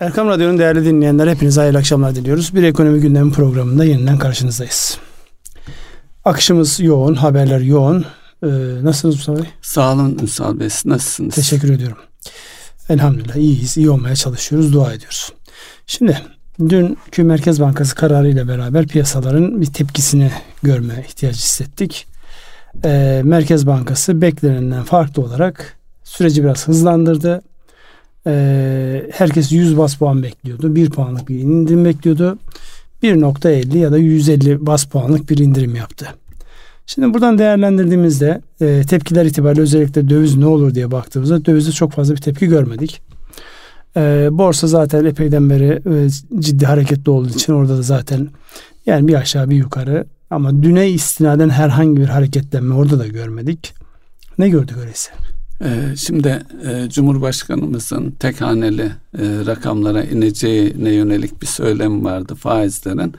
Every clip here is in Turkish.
Erkam Radyo'nun değerli dinleyenler hepinize hayırlı akşamlar diliyoruz. Bir ekonomi gündemi programında yeniden karşınızdayız. Akışımız yoğun, haberler yoğun. Ee, nasılsınız Mustafa Bey? Sağ olun Ünsal Bey. Nasılsınız? Teşekkür ediyorum. Elhamdülillah iyiyiz, iyi olmaya çalışıyoruz, dua ediyoruz. Şimdi dünkü Merkez Bankası kararıyla beraber piyasaların bir tepkisini görme ihtiyacı hissettik. Ee, Merkez Bankası beklenenden farklı olarak süreci biraz hızlandırdı e, herkes 100 bas puan bekliyordu. 1 puanlık bir indirim bekliyordu. 1.50 ya da 150 bas puanlık bir indirim yaptı. Şimdi buradan değerlendirdiğimizde e, tepkiler itibariyle özellikle döviz ne olur diye baktığımızda dövizde çok fazla bir tepki görmedik. E, borsa zaten epeyden beri e, ciddi hareketli olduğu için orada da zaten yani bir aşağı bir yukarı ama düne istinaden herhangi bir hareketlenme orada da görmedik. Ne gördük öyleyse? Ee, şimdi e, Cumhurbaşkanımızın tek haneli e, rakamlara ineceğine yönelik bir söylem vardı faizlerin.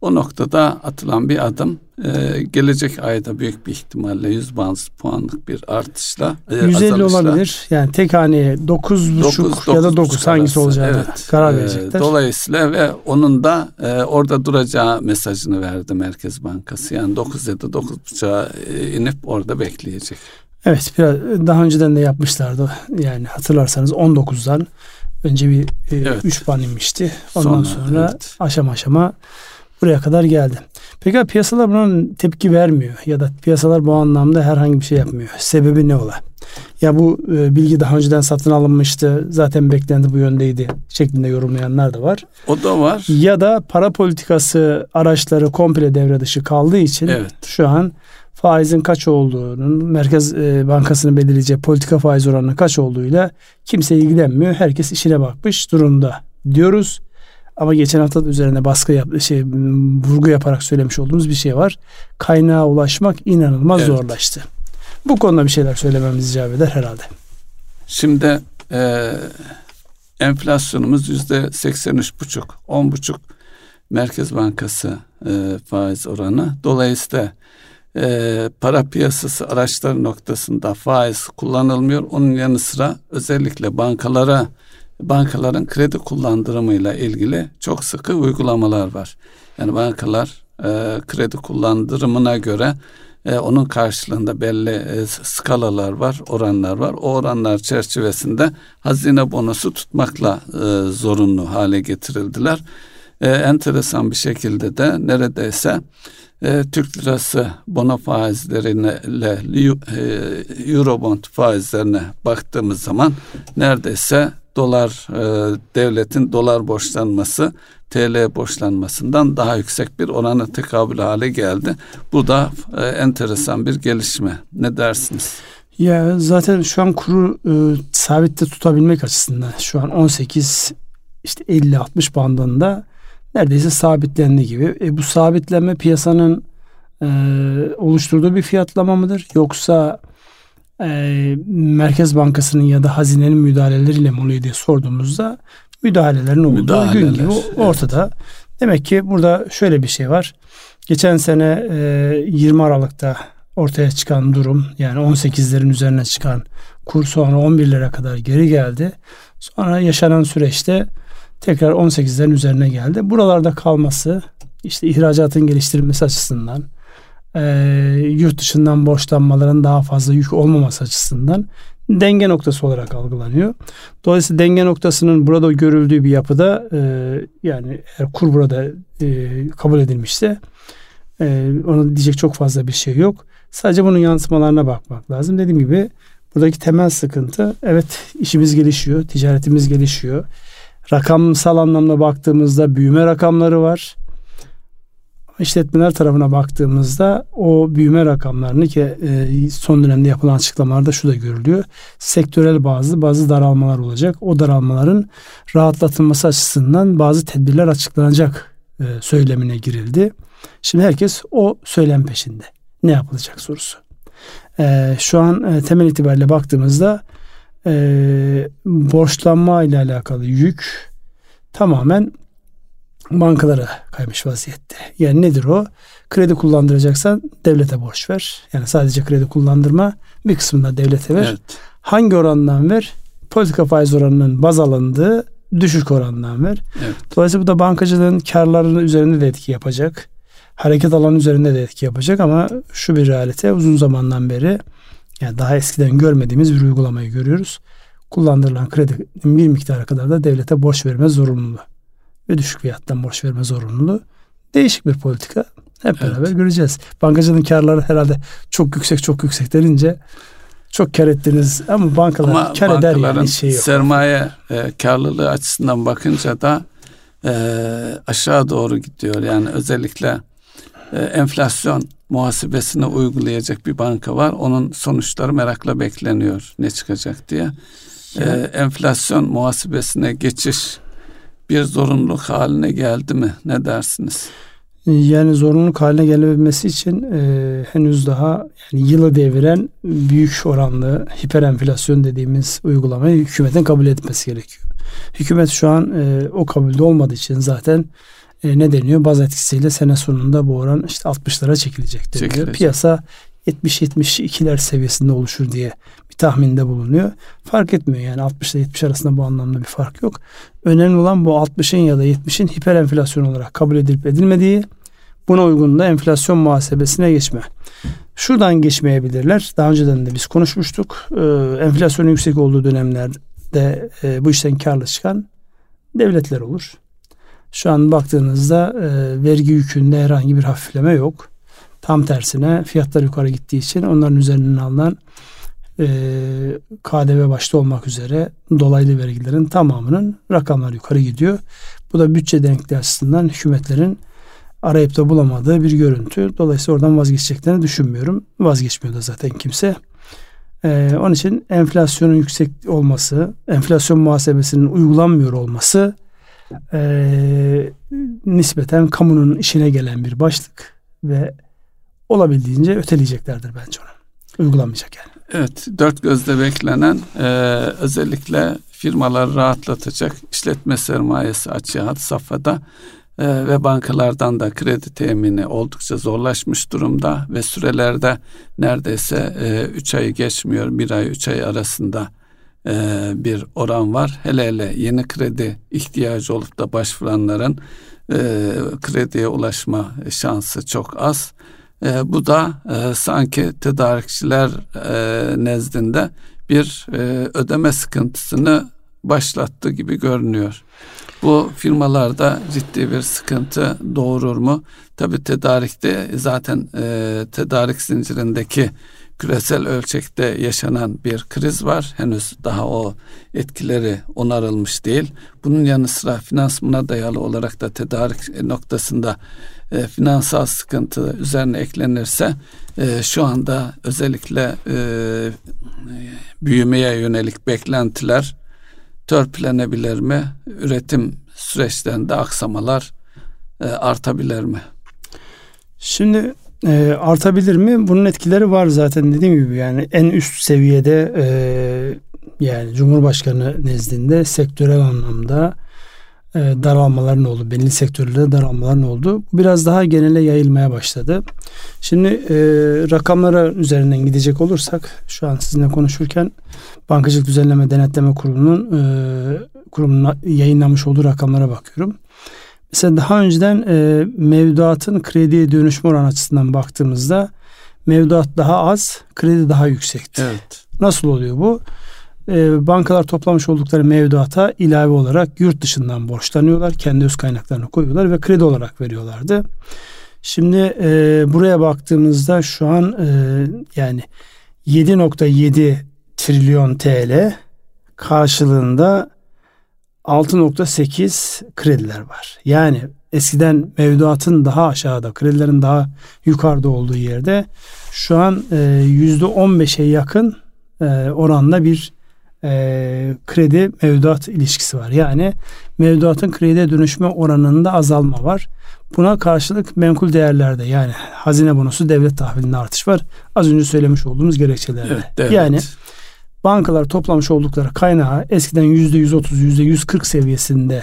O noktada atılan bir adım e, gelecek ayda büyük bir ihtimalle 100 baz puanlık bir artışla 150 azalışla, olabilir. Yani tek haneye 9,5 ya da 9 hangisi olacağını evet, karar verecekler. dolayısıyla ve onun da orada duracağı mesajını verdi Merkez Bankası. Yani 9 ya da 9,5'a inip orada bekleyecek. Evet biraz daha önceden de yapmışlardı. Yani hatırlarsanız 19'dan önce bir 3 e, evet. puan inmişti. Ondan sonra, sonra evet. aşama aşama buraya kadar geldi. Peki piyasalar buna tepki vermiyor ya da piyasalar bu anlamda herhangi bir şey yapmıyor. Sebebi ne ola? Ya bu e, bilgi daha önceden satın alınmıştı. Zaten beklenti bu yöndeydi şeklinde yorumlayanlar da var. O da var. Ya da para politikası araçları komple devre dışı kaldığı için evet. şu an faizin kaç olduğunun Merkez e, Bankası'nın belirleyeceği politika faiz oranının kaç olduğuyla kimse ilgilenmiyor. Herkes işine bakmış durumda diyoruz. Ama geçen hafta da üzerine baskı yap, şey vurgu yaparak söylemiş olduğumuz bir şey var. Kaynağa ulaşmak inanılmaz evet. zorlaştı. Bu konuda bir şeyler söylememiz icap eder herhalde. Şimdi e, enflasyonumuz yüzde seksen üç buçuk, on buçuk Merkez Bankası e, faiz oranı. Dolayısıyla e, para piyasası araçları noktasında faiz kullanılmıyor. Onun yanı sıra özellikle bankalara bankaların kredi kullandırımıyla ilgili çok sıkı uygulamalar var. Yani bankalar e, kredi kullandırımına göre e, onun karşılığında belli e, skalalar var, oranlar var. O oranlar çerçevesinde hazine bonusu tutmakla e, zorunlu hale getirildiler. E, enteresan bir şekilde de neredeyse e, Türk lirası bono faizlerine e, Eurobond faizlerine baktığımız zaman neredeyse dolar e, devletin dolar borçlanması TL borçlanmasından daha yüksek bir orana tekabül hale geldi. Bu da e, enteresan bir gelişme. Ne dersiniz? Ya zaten şu an kuru e, sabitte tutabilmek açısından şu an 18 işte 50 60 bandında neredeyse sabitlendi gibi. E, bu sabitlenme piyasanın e, oluşturduğu bir fiyatlama mıdır? Yoksa e, Merkez Bankası'nın ya da hazinenin müdahaleleriyle mi oluyor diye sorduğumuzda müdahalelerin olduğu Müdahaleler, gün gibi ortada. Evet. Demek ki burada şöyle bir şey var. Geçen sene e, 20 Aralık'ta ortaya çıkan durum yani 18'lerin üzerine çıkan kur sonra 11'lere kadar geri geldi. Sonra yaşanan süreçte tekrar 18'lerin üzerine geldi. Buralarda kalması işte ihracatın geliştirilmesi açısından e, yurt dışından borçlanmaların daha fazla yük olmaması açısından denge noktası olarak algılanıyor. Dolayısıyla denge noktasının burada görüldüğü bir yapıda e, yani eğer kur burada e, kabul edilmişse e, ona diyecek çok fazla bir şey yok. Sadece bunun yansımalarına bakmak lazım. Dediğim gibi buradaki temel sıkıntı evet işimiz gelişiyor, ticaretimiz gelişiyor. Rakamsal anlamda baktığımızda büyüme rakamları var. İşletmeler tarafına baktığımızda o büyüme rakamlarını ki e, son dönemde yapılan açıklamalarda şu da görülüyor. Sektörel bazı bazı daralmalar olacak. O daralmaların rahatlatılması açısından bazı tedbirler açıklanacak e, söylemine girildi. Şimdi herkes o söylem peşinde. Ne yapılacak sorusu. E, şu an temel itibariyle baktığımızda e, borçlanma ile alakalı yük tamamen bankalara kaymış vaziyette. Yani nedir o? Kredi kullandıracaksan devlete borç ver. Yani sadece kredi kullandırma bir kısmında devlete ver. Evet. Hangi orandan ver? Politika faiz oranının baz alındığı düşük orandan ver. Evet. Dolayısıyla bu da bankacılığın karlarının üzerinde de etki yapacak. Hareket alanı üzerinde de etki yapacak ama şu bir realite uzun zamandan beri yani daha eskiden görmediğimiz bir uygulamayı görüyoruz. Kullandırılan kredinin bir miktara kadar da devlete borç verme zorunluluğu ve düşük fiyattan borç verme zorunluluğu. Değişik bir politika. Hep beraber evet. göreceğiz. Bankacılığın karları herhalde çok yüksek çok yüksek denince çok kar ettiniz ama bankalar ama kar eder yani şey yok. sermaye e, karlılığı açısından bakınca da e, aşağı doğru gidiyor. Yani özellikle e, enflasyon muhasebesini uygulayacak bir banka var. Onun sonuçları merakla bekleniyor ne çıkacak diye. E, enflasyon muhasebesine geçiş bir zorunluluk haline geldi mi? Ne dersiniz? Yani zorunluluk haline gelebilmesi için e, henüz daha yani yılı deviren büyük oranlı hiper enflasyon dediğimiz uygulamayı hükümetin kabul etmesi gerekiyor. Hükümet şu an e, o kabulde olmadığı için zaten e, ne deniyor? Baz etkisiyle sene sonunda bu oran işte 60'lara çekilecek deniyor. Çekilecek. Piyasa 70-72'ler seviyesinde oluşur diye bir tahminde bulunuyor. Fark etmiyor yani 60 ile 70 arasında bu anlamda bir fark yok. Önemli olan bu 60'ın ya da 70'in hiper enflasyon olarak kabul edilip edilmediği buna uygun da enflasyon muhasebesine geçme. Şuradan geçmeyebilirler. Daha önceden de biz konuşmuştuk. Ee, enflasyonun yüksek olduğu dönemlerde e, bu işten karlı çıkan devletler olur. Şu an baktığınızda e, vergi yükünde herhangi bir hafifleme yok. Tam tersine fiyatlar yukarı gittiği için onların üzerinden alınan e, KDV başta olmak üzere dolaylı vergilerin tamamının rakamlar yukarı gidiyor. Bu da bütçe denkliği açısından hükümetlerin arayıp da bulamadığı bir görüntü. Dolayısıyla oradan vazgeçeceklerini düşünmüyorum. Vazgeçmiyor da zaten kimse. Ee, onun için enflasyonun yüksek olması, enflasyon muhasebesinin uygulanmıyor olması e, nispeten kamunun işine gelen bir başlık ve olabildiğince öteleyeceklerdir bence onu. Uygulamayacak yani. Evet, dört gözle beklenen e, özellikle firmalar rahatlatacak işletme sermayesi açığa had safhada e, ve bankalardan da kredi temini oldukça zorlaşmış durumda ve sürelerde neredeyse e, üç ayı geçmiyor, bir ay üç ay arasında e, bir oran var. Hele hele yeni kredi ihtiyacı olup da başvuranların e, krediye ulaşma şansı çok az. E, bu da e, sanki tedarikçiler nezdinde bir ödeme sıkıntısını başlattı gibi görünüyor. Bu firmalarda ciddi bir sıkıntı doğurur mu? Tabi tedarikte zaten e, tedarik zincirindeki küresel ölçekte yaşanan bir kriz var. Henüz daha o etkileri onarılmış değil. Bunun yanı sıra finansmana dayalı olarak da tedarik noktasında e, finansal sıkıntı üzerine eklenirse e, şu anda özellikle e, büyümeye yönelik beklentiler törpülenebilir mi? Üretim süreçlerinde aksamalar e, artabilir mi? Şimdi e, artabilir mi? Bunun etkileri var zaten dediğim gibi yani en üst seviyede e, yani Cumhurbaşkanı nezdinde sektörel anlamda e, daralmaların oldu. Belli sektörlerde daralmaların oldu. Biraz daha genele yayılmaya başladı. Şimdi e, rakamlara üzerinden gidecek olursak şu an sizinle konuşurken Bankacılık Düzenleme Denetleme Kurumu'nun e, kurumunun yayınlamış olduğu rakamlara bakıyorum. Mesela daha önceden e, mevduatın krediye dönüşme oranı açısından baktığımızda mevduat daha az, kredi daha yüksekti. Evet. Nasıl oluyor bu? E, bankalar toplamış oldukları mevduata ilave olarak yurt dışından borçlanıyorlar. Kendi öz kaynaklarını koyuyorlar ve kredi olarak veriyorlardı. Şimdi e, buraya baktığımızda şu an e, yani 7.7 trilyon TL karşılığında 6.8 krediler var. Yani eskiden mevduatın daha aşağıda, kredilerin daha yukarıda olduğu yerde şu an yüzde 15'e yakın e, oranla bir e, kredi mevduat ilişkisi var. Yani mevduatın krediye dönüşme oranında azalma var. Buna karşılık menkul değerlerde yani hazine bonosu devlet tahvilinde artış var. Az önce söylemiş olduğumuz gerekçelerle. Evet, yani bankalar toplamış oldukları kaynağı eskiden yüzde yüz otuz, yüzde yüz kırk seviyesinde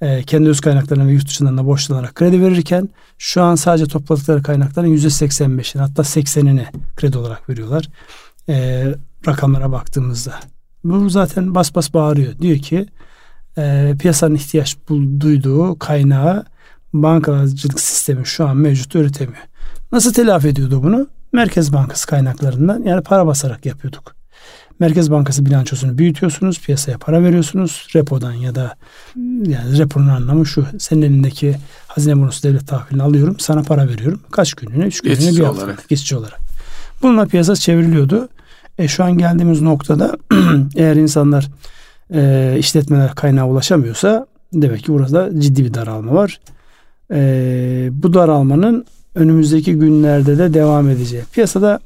e, kendi öz kaynaklarına ve yurt dışından da borçlanarak kredi verirken şu an sadece topladıkları kaynakların yüzde seksen beşini hatta seksenini kredi olarak veriyorlar. E, rakamlara baktığımızda. Bu zaten bas bas bağırıyor. Diyor ki e, piyasanın ihtiyaç duyduğu kaynağı bankacılık sistemi şu an mevcut üretemiyor. Nasıl telafi ediyordu bunu? Merkez Bankası kaynaklarından yani para basarak yapıyorduk. Merkez Bankası bilançosunu büyütüyorsunuz, piyasaya para veriyorsunuz. Repodan ya da yani reponun anlamı şu. Senin elindeki hazine bonosu devlet tahvilini alıyorum, sana para veriyorum. Kaç günlüğüne? Üç günlüğüne geçici bir hafta. Olarak. Geçici olarak. Bununla piyasa çevriliyordu. E, şu an geldiğimiz noktada eğer insanlar e, işletmeler kaynağı ulaşamıyorsa demek ki burada ciddi bir daralma var. E, bu daralmanın önümüzdeki günlerde de devam edeceği. Piyasada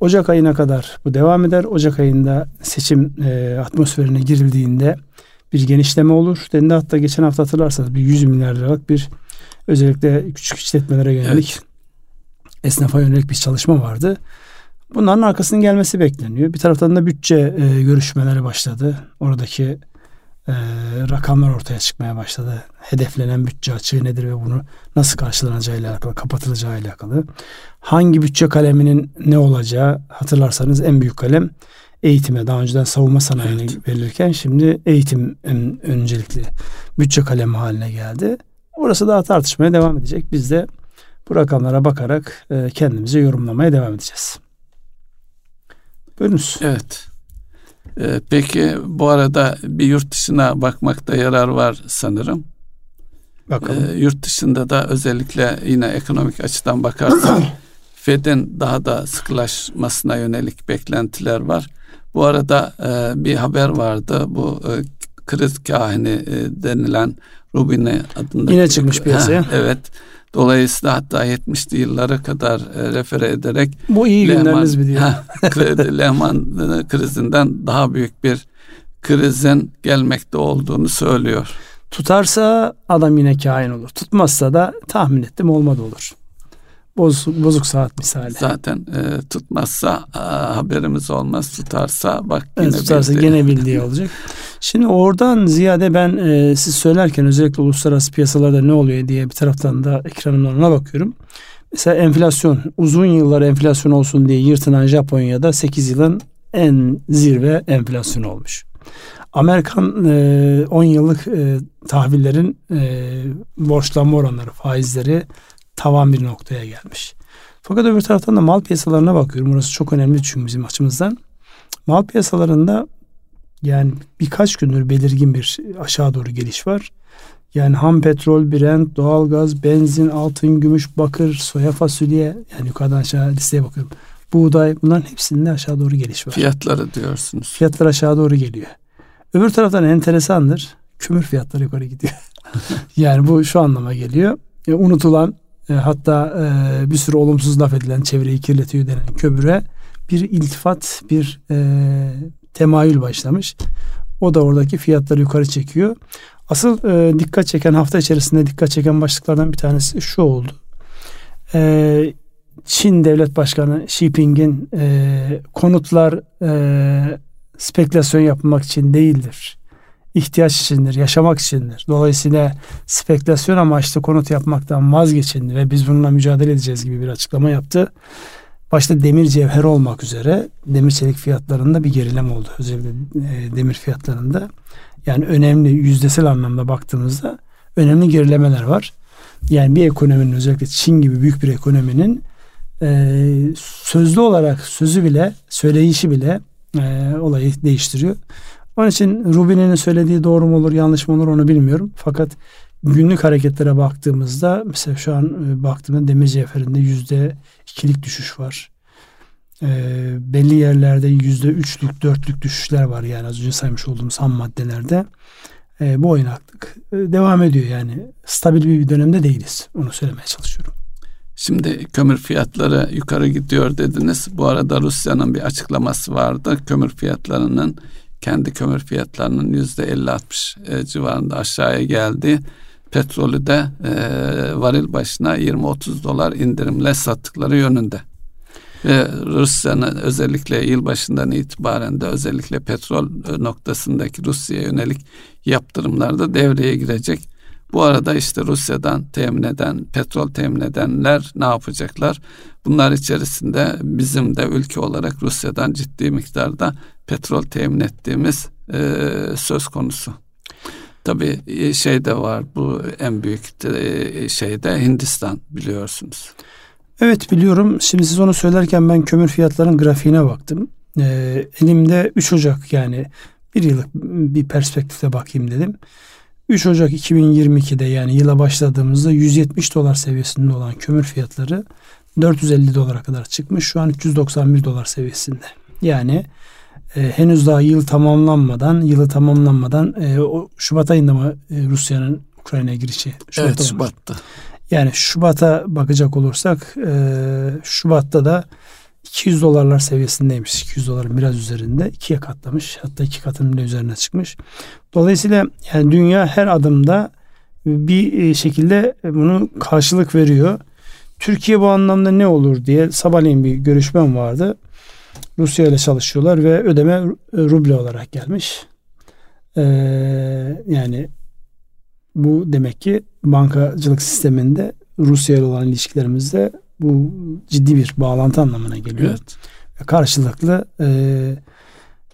Ocak ayına kadar bu devam eder. Ocak ayında seçim e, atmosferine girildiğinde bir genişleme olur. Dendi hatta geçen hafta hatırlarsanız bir 100 milyar liralık bir özellikle küçük işletmelere yönelik evet. esnafa yönelik bir çalışma vardı. Bunların arkasının gelmesi bekleniyor. Bir taraftan da bütçe e, görüşmeleri başladı. Oradaki e, rakamlar ortaya çıkmaya başladı. Hedeflenen bütçe açığı nedir ve bunu nasıl karşılanacağı ile alakalı, kapatılacağı ile alakalı. Hangi bütçe kaleminin ne olacağı hatırlarsanız en büyük kalem eğitime daha önceden savunma sanayine evet. verilirken şimdi eğitim en öncelikli bütçe kalemi haline geldi. Orası daha tartışmaya devam edecek. Biz de bu rakamlara bakarak e, kendimizi yorumlamaya devam edeceğiz. Buyurunuz. Evet. Ee, peki bu arada bir yurt dışına bakmakta yarar var sanırım. Bakalım. Ee, yurt dışında da özellikle yine ekonomik açıdan bakarsak Fed'in daha da sıkılaşmasına yönelik beklentiler var. Bu arada e, bir haber vardı. Bu e, kriz kahini e, denilen Rubine adında. Yine çıkmış piyasaya. Ha, evet. Dolayısıyla hatta 70'li yıllara kadar e, refere ederek bu iyi Lehman, günleriniz mi diyor. Lehman e, krizinden daha büyük bir krizin gelmekte olduğunu söylüyor. Tutarsa adam yine kain olur. Tutmazsa da tahmin ettim olmadı olur. Bozuk, bozuk saat misali. Zaten e, tutmazsa a, haberimiz olmaz. Tutarsa bak yine evet, tutarsa bildi. gene bildiği olacak. Şimdi oradan ziyade ben e, siz söylerken özellikle uluslararası piyasalarda ne oluyor diye bir taraftan da ekranımdan ona bakıyorum. Mesela enflasyon uzun yıllar enflasyon olsun diye yırtınan Japonya'da 8 yılın en zirve enflasyonu olmuş. Amerikan e, 10 yıllık e, tahvillerin e, borçlanma oranları, faizleri tavan bir noktaya gelmiş. Fakat öbür taraftan da mal piyasalarına bakıyorum. Burası çok önemli çünkü bizim açımızdan. Mal piyasalarında yani birkaç gündür belirgin bir aşağı doğru geliş var. Yani ham petrol, brent, doğalgaz, benzin, altın, gümüş, bakır, soya fasulye yani yukarıdan aşağı listeye bakıyorum. Buğday bunların hepsinde aşağı doğru geliş var. Fiyatları diyorsunuz. Fiyatlar aşağı doğru geliyor. Öbür taraftan enteresandır. Kömür fiyatları yukarı gidiyor. yani bu şu anlama geliyor. E, unutulan e, hatta e, bir sürü olumsuz laf edilen çevreyi kirletiyor denen kömüre bir iltifat, bir e, temayül başlamış. O da oradaki fiyatları yukarı çekiyor. Asıl e, dikkat çeken hafta içerisinde dikkat çeken başlıklardan bir tanesi şu oldu. E, Çin Devlet Başkanı Xi Jinping'in e, konutlar e, spekülasyon yapmak için değildir ihtiyaç içindir, yaşamak içindir. Dolayısıyla spekülasyon amaçlı konut yapmaktan vazgeçin ve biz bununla mücadele edeceğiz gibi bir açıklama yaptı. Başta demir cevher olmak üzere demir çelik fiyatlarında bir gerileme oldu. Özellikle e, demir fiyatlarında. Yani önemli yüzdesel anlamda baktığımızda önemli gerilemeler var. Yani bir ekonominin özellikle Çin gibi büyük bir ekonominin e, sözlü olarak sözü bile söyleyişi bile e, olayı değiştiriyor. Onun için Rubin'in söylediği doğru mu olur yanlış mı olur onu bilmiyorum. Fakat günlük hareketlere baktığımızda mesela şu an e, baktığımda demir cevherinde yüzde ikilik düşüş var. E, belli yerlerde yüzde üçlük dörtlük düşüşler var yani az önce saymış olduğumuz ham maddelerde. E, bu oynaklık e, devam ediyor yani stabil bir dönemde değiliz onu söylemeye çalışıyorum. Şimdi kömür fiyatları yukarı gidiyor dediniz. Bu arada Rusya'nın bir açıklaması vardı. Kömür fiyatlarının kendi kömür fiyatlarının yüzde 50-60 e, civarında aşağıya geldi. Petrolü de e, varil başına 20-30 dolar indirimle sattıkları yönünde. Ve Rusya'nın özellikle yıl başından itibaren de özellikle petrol e, noktasındaki Rusya'ya yönelik yaptırımlar da devreye girecek. Bu arada işte Rusya'dan temin eden, petrol temin edenler ne yapacaklar? Bunlar içerisinde bizim de ülke olarak Rusya'dan ciddi miktarda petrol temin ettiğimiz e, söz konusu. Tabii e, şey de var bu en büyük e, şeyde Hindistan biliyorsunuz. Evet biliyorum. Şimdi siz onu söylerken ben kömür fiyatlarının grafiğine baktım. Ee, elimde 3 Ocak yani bir yıllık bir perspektifte bakayım dedim. 3 Ocak 2022'de yani yıla başladığımızda 170 dolar seviyesinde olan kömür fiyatları 450 dolara kadar çıkmış. Şu an 391 dolar seviyesinde. Yani e, henüz daha yıl tamamlanmadan, yılı tamamlanmadan e, o Şubat ayında mı e, Rusya'nın Ukrayna'ya girişi? Şubat'ta evet Şubat'ta. Yani Şubat'a bakacak olursak e, Şubat'ta da 200 dolarlar seviyesindeymiş. 200 doların biraz üzerinde ikiye katlamış. Hatta iki katının bile üzerine çıkmış. Dolayısıyla yani dünya her adımda bir e, şekilde bunu karşılık veriyor. Türkiye bu anlamda ne olur diye sabahleyin bir görüşmem vardı. Rusya ile çalışıyorlar ve ödeme ruble olarak gelmiş. Ee, yani bu demek ki bankacılık sisteminde Rusya ile olan ilişkilerimizde bu ciddi bir bağlantı anlamına geliyor. Evet. Ve karşılıklı e,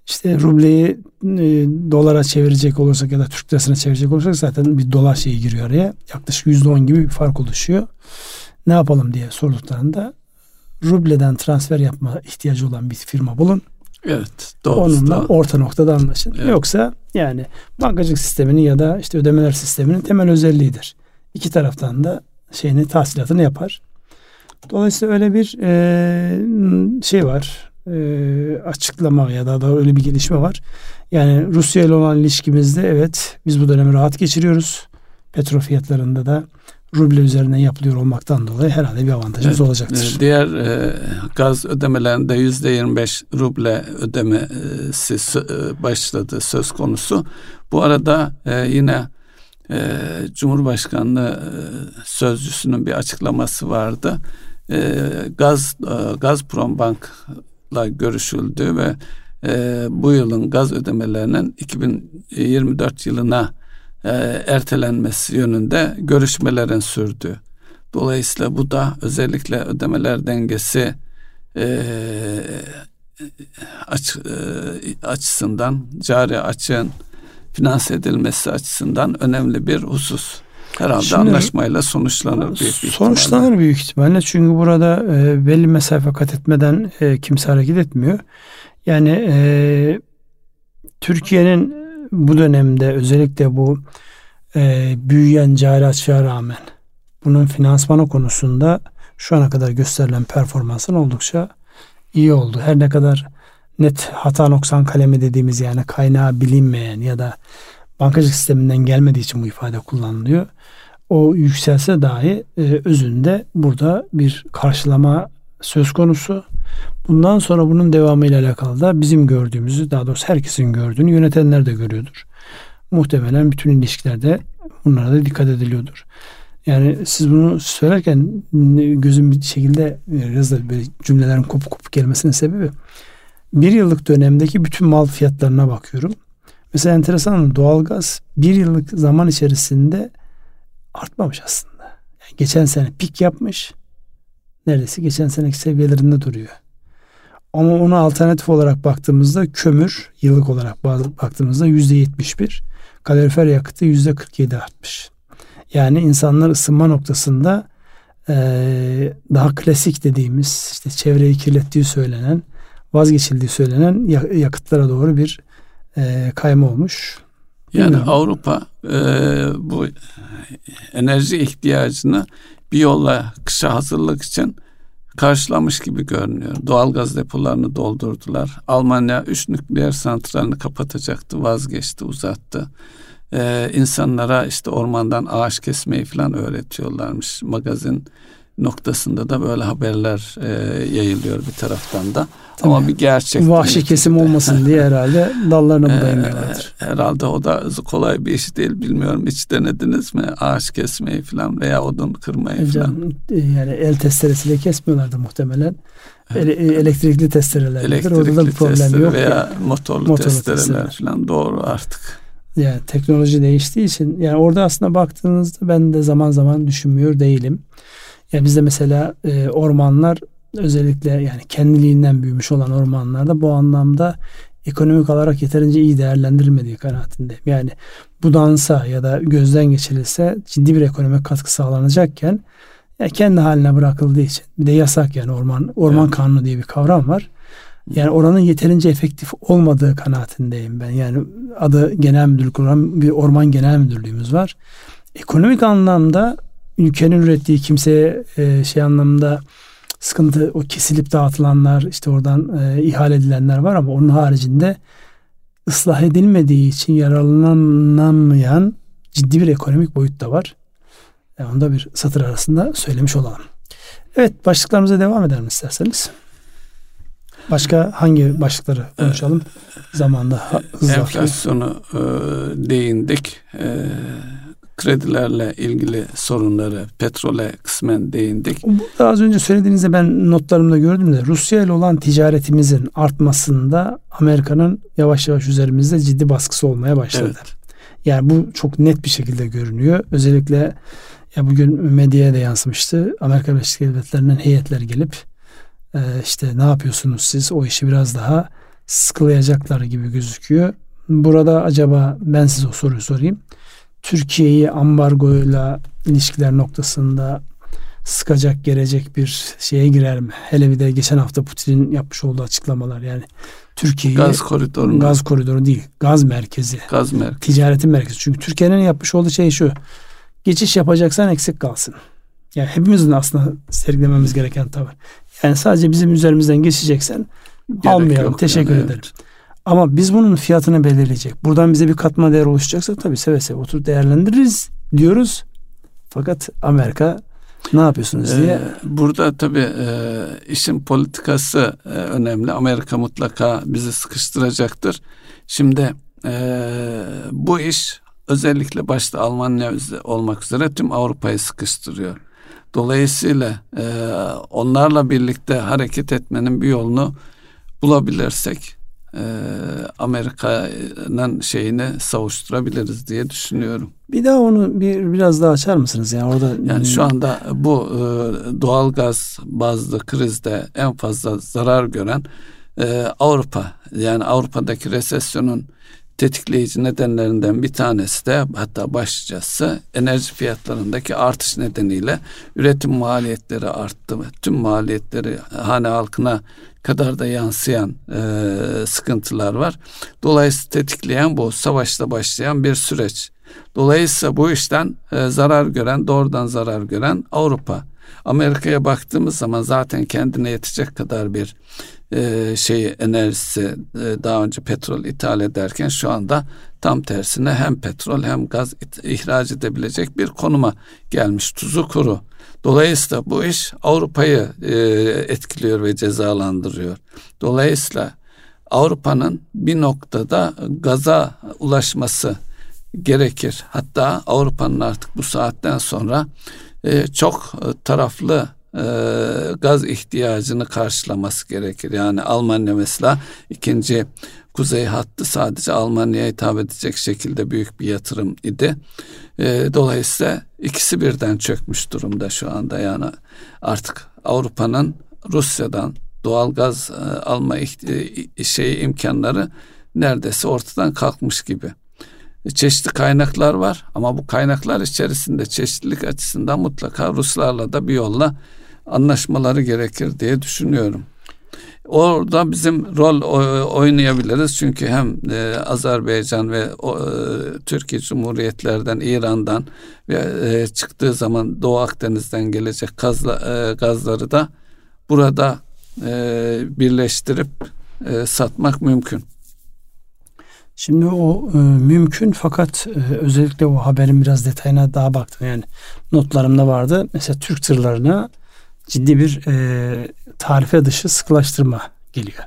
işte rubleyi e, dolara çevirecek olursak ya da Türk lirasına çevirecek olursak zaten bir dolar şeyi giriyor araya. Yaklaşık yüzde on gibi bir fark oluşuyor. Ne yapalım diye sorduklarında rubleden transfer yapma ihtiyacı olan bir firma bulun. Evet. Doğru. Onunla orta noktada anlaşın. Evet. Yoksa yani bankacılık sisteminin ya da işte ödemeler sisteminin temel özelliğidir. İki taraftan da şeyini tahsilatını yapar. Dolayısıyla öyle bir e, şey var. E, açıklama ya da da öyle bir gelişme var. Yani Rusya ile olan ilişkimizde evet biz bu dönemi rahat geçiriyoruz. Petrol fiyatlarında da ruble üzerinden yapılıyor olmaktan dolayı herhalde bir avantajımız evet, olacaktır. E, diğer e, gaz ödemelerinde yüzde 25 ruble ödemesi e, başladı söz konusu. Bu arada e, yine e, Cumhurbaşkanlığı e, sözcüsünün bir açıklaması vardı. E, gaz e, Gazprom Bank'la görüşüldü ve e, bu yılın gaz ödemelerinin 2024 yılına e, ertelenmesi yönünde görüşmelerin sürdü. Dolayısıyla bu da özellikle ödemeler dengesi aç, açısından cari açığın finanse edilmesi açısından önemli bir husus. Herhalde Şimdi, anlaşmayla sonuçlanır büyük ihtimalle. Sonuçlanır büyük ihtimalle. Çünkü burada e, belli mesafe kat etmeden e, kimse hareket etmiyor. Yani e, Türkiye'nin bu dönemde özellikle bu e, büyüyen cari açığa rağmen bunun finansmanı konusunda şu ana kadar gösterilen performansın oldukça iyi oldu. Her ne kadar net hata noksan kalemi dediğimiz yani kaynağı bilinmeyen ya da bankacılık sisteminden gelmediği için bu ifade kullanılıyor. O yükselse dahi e, özünde burada bir karşılama söz konusu. Bundan sonra bunun devamıyla alakalı da bizim gördüğümüzü daha doğrusu herkesin gördüğünü yönetenler de görüyordur. Muhtemelen bütün ilişkilerde bunlara da dikkat ediliyordur. Yani siz bunu söylerken gözüm bir şekilde biraz da böyle cümlelerin kopup kopup gelmesinin sebebi bir yıllık dönemdeki bütün mal fiyatlarına bakıyorum. Mesela enteresan doğalgaz bir yıllık zaman içerisinde artmamış aslında. Yani geçen sene pik yapmış. Neredeyse geçen seneki seviyelerinde duruyor. Ama ona alternatif olarak baktığımızda kömür yıllık olarak baktığımızda yüzde yetmiş bir. Kalorifer yakıtı yüzde kırk yedi artmış. Yani insanlar ısınma noktasında e, daha klasik dediğimiz işte çevreyi kirlettiği söylenen vazgeçildiği söylenen yakıtlara doğru bir e, kayma olmuş. Yani Bilmiyorum. Avrupa e, bu enerji ihtiyacını bir yolla kışa hazırlık için karşılamış gibi görünüyor. Doğalgaz depolarını doldurdular. Almanya üç nükleer santralini kapatacaktı, vazgeçti, uzattı. Ee, insanlara işte ormandan ağaç kesmeyi falan öğretiyorlarmış. Magazin noktasında da böyle haberler e, yayılıyor bir taraftan da. Tabii. Ama bir gerçek. Vahşi kesim olmasın diye herhalde dallarına budayamıyorlardır. E, herhalde o da kolay bir iş değil bilmiyorum. Hiç denediniz mi? Ağaç kesmeyi falan veya odun kırmayı e, falan. E, yani el testeresiyle kesmiyorlardı muhtemelen. Ele, e, elektrikli testereler. Elektrikli Orada da bir problem yok. Veya yani. motorlu, motorlu testereler, testereler falan doğru artık. Yani teknoloji değiştiği için yani orada aslında baktığınızda ben de zaman zaman düşünmüyor değilim. Yani bizde mesela e, ormanlar özellikle yani kendiliğinden büyümüş olan ormanlarda bu anlamda ekonomik olarak yeterince iyi değerlendirilmediği kanaatindeyim. Yani bu dansa ya da gözden geçirilse ciddi bir ekonomik katkı sağlanacakken ya kendi haline bırakıldığı için bir de yasak yani orman orman evet. kanunu diye bir kavram var. Yani oranın yeterince efektif olmadığı kanaatindeyim ben. Yani adı genel müdürlük olan bir orman genel müdürlüğümüz var. Ekonomik anlamda ülkenin ürettiği kimseye e, şey anlamda sıkıntı o kesilip dağıtılanlar işte oradan e, ihale edilenler var ama onun haricinde ıslah edilmediği için yararlanamayan ciddi bir ekonomik boyut da var. Yani onu da bir satır arasında söylemiş olalım. Evet başlıklarımıza devam edelim isterseniz. Başka hangi başlıkları konuşalım? Ee, Zamanda hızla. Enflasyonu e, değindik. E, kredilerle ilgili sorunları, petrole kısmen değindik. Burada az önce söylediğinizde ben notlarımda gördüm de Rusya ile olan ticaretimizin artmasında Amerika'nın yavaş yavaş üzerimizde ciddi baskısı olmaya başladı. Evet. Yani bu çok net bir şekilde görünüyor. Özellikle ya bugün medyaya da yansımıştı. Amerika Birleşik Devletleri'nin heyetler gelip e, işte ne yapıyorsunuz siz o işi biraz daha sıkılayacaklar gibi gözüküyor. Burada acaba ben size o soruyu sorayım. Türkiye'yi ambargoyla ilişkiler noktasında sıkacak gelecek bir şeye girer mi? Hele bir de geçen hafta Putin'in yapmış olduğu açıklamalar yani Türkiye'yi gaz koridoru gaz koridoru değil gaz merkezi. Gaz merkezi. Ticaretin merkezi. Çünkü Türkiye'nin yapmış olduğu şey şu geçiş yapacaksan eksik kalsın. Yani hepimizin aslında sergilememiz gereken tavır. Yani sadece bizim üzerimizden geçeceksen Gerek almayalım. teşekkür yani, ederim. evet. Ama biz bunun fiyatını belirleyecek. Buradan bize bir katma değer oluşacaksa tabii seve seve oturup değerlendiririz diyoruz. Fakat Amerika ne yapıyorsunuz diye. Ee, burada tabii e, işin politikası e, önemli. Amerika mutlaka bizi sıkıştıracaktır. Şimdi e, bu iş özellikle başta Almanya olmak üzere tüm Avrupa'yı sıkıştırıyor. Dolayısıyla e, onlarla birlikte hareket etmenin bir yolunu bulabilirsek e, Amerika'nın şeyini savuşturabiliriz diye düşünüyorum. Bir daha onu bir biraz daha açar mısınız yani orada? Yani şu anda bu e, doğal gaz bazlı krizde en fazla zarar gören e, Avrupa. Yani Avrupa'daki resesyonun tetikleyici nedenlerinden bir tanesi de hatta başlıcası enerji fiyatlarındaki artış nedeniyle üretim maliyetleri arttı. Tüm maliyetleri hane halkına kadar da yansıyan e, sıkıntılar var. Dolayısıyla tetikleyen bu savaşta başlayan bir süreç. Dolayısıyla bu işten e, zarar gören, doğrudan zarar gören Avrupa. Amerika'ya baktığımız zaman zaten kendine yetecek kadar bir e, şey enerjisi e, daha önce petrol ithal ederken şu anda tam tersine hem petrol hem gaz ihraç edebilecek bir konuma gelmiş tuzu kuru. Dolayısıyla bu iş Avrupa'yı e, etkiliyor ve cezalandırıyor. Dolayısıyla Avrupa'nın bir noktada gaza ulaşması gerekir. Hatta Avrupa'nın artık bu saatten sonra e, çok taraflı e, gaz ihtiyacını karşılaması gerekir. Yani Almanya mesela ikinci kuzey hattı sadece Almanya'ya hitap edecek şekilde büyük bir yatırım idi. E, dolayısıyla ikisi birden çökmüş durumda şu anda. Yani artık Avrupa'nın Rusya'dan doğal gaz e, alma şey imkanları neredeyse ortadan kalkmış gibi. Çeşitli kaynaklar var ama bu kaynaklar içerisinde çeşitlilik açısından mutlaka Ruslarla da bir yolla anlaşmaları gerekir diye düşünüyorum. Orada bizim rol oynayabiliriz çünkü hem e, Azerbaycan ve e, Türkiye Cumhuriyetlerden, İran'dan ve e, çıktığı zaman Doğu Akdeniz'den gelecek gazla, gazları da burada birleştirip satmak mümkün. Şimdi o e, mümkün fakat e, özellikle o haberin biraz detayına daha baktım. Yani notlarımda vardı. Mesela Türk tırlarına ciddi bir e, tarife dışı sıkılaştırma geliyor.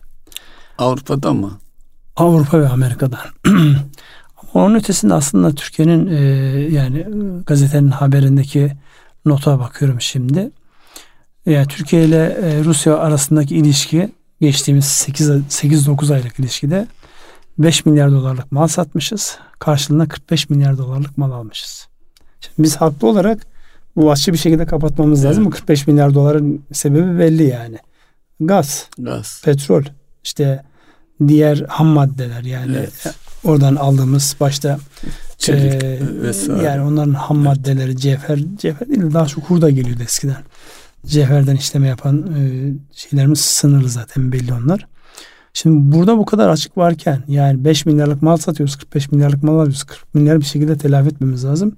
Avrupa'da mı? Avrupa ve Amerika'dan. Onun ötesinde aslında Türkiye'nin e, yani gazetenin haberindeki nota bakıyorum şimdi. Yani Türkiye ile e, Rusya arasındaki ilişki geçtiğimiz 8-9 aylık ilişkide 5 milyar dolarlık mal satmışız. Karşılığında 45 milyar dolarlık mal almışız. Şimdi biz haklı olarak bu açı bir şekilde kapatmamız evet. lazım. Bu 45 milyar doların sebebi belli yani. Gaz, Gaz. petrol, işte diğer ham maddeler yani evet. oradan aldığımız başta Çelik e, vesaire. Yani onların ham evet. maddeleri cevher, cevher değil daha çok hurda geliyordu eskiden. Cevherden işleme yapan e, şeylerimiz sınırlı zaten belli onlar. Şimdi burada bu kadar açık varken yani 5 milyarlık mal satıyoruz 45 milyarlık mal alıyoruz 40 milyar bir şekilde telafi etmemiz lazım.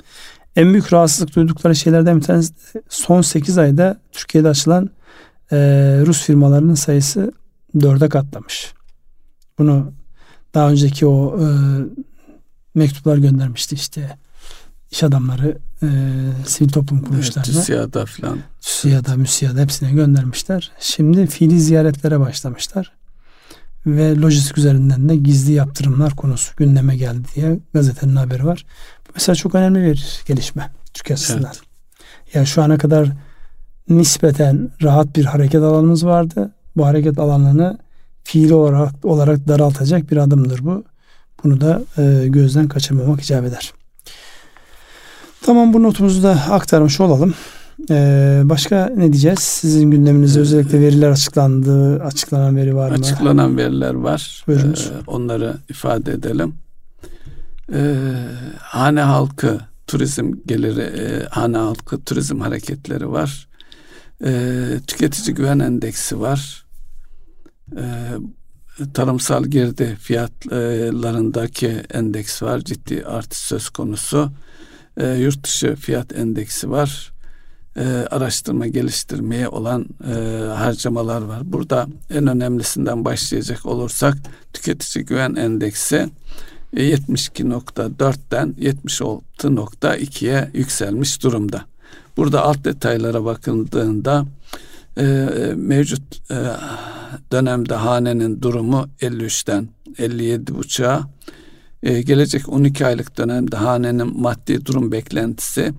En büyük rahatsızlık duydukları şeylerden bir tanesi son 8 ayda Türkiye'de açılan e, Rus firmalarının sayısı 4'e katlamış. Bunu daha önceki o e, mektuplar göndermişti işte iş adamları e, sivil toplum kuruluşlarına. Evet, TÜSİAD'a falan. TÜSİAD'a, MÜSİAD'a hepsine göndermişler. Şimdi fiili ziyaretlere başlamışlar. Ve lojistik üzerinden de gizli yaptırımlar konusu gündeme geldi diye gazetenin haberi var. Mesela çok önemli bir gelişme Türkiye açısından. Evet. Yani şu ana kadar nispeten rahat bir hareket alanımız vardı. Bu hareket alanını fiili olarak, olarak daraltacak bir adımdır bu. Bunu da e, gözden kaçırmamak icap eder. Tamam bu notumuzu da aktarmış olalım. Ee, başka ne diyeceğiz? Sizin gündeminizde özellikle veriler açıklandı. Açıklanan veri var mı? Açıklanan veriler var. Buyurunuz. Ee, onları ifade edelim. Ee, hane halkı turizm geliri, e, hane halkı turizm hareketleri var. Ee, tüketici güven endeksi var. Ee, tarımsal girdi fiyatlarındaki endeks var. Ciddi artış söz konusu. E, yurt dışı fiyat endeksi var. E, araştırma geliştirmeye olan e, harcamalar var. Burada en önemlisinden başlayacak olursak tüketici güven endeksi 72.4'ten e, 76.2'ye yükselmiş durumda. Burada alt detaylara bakıldığında e, mevcut e, dönemde hanenin durumu 53'ten 57.5'a e, gelecek 12 aylık dönemde hanenin maddi durum beklentisi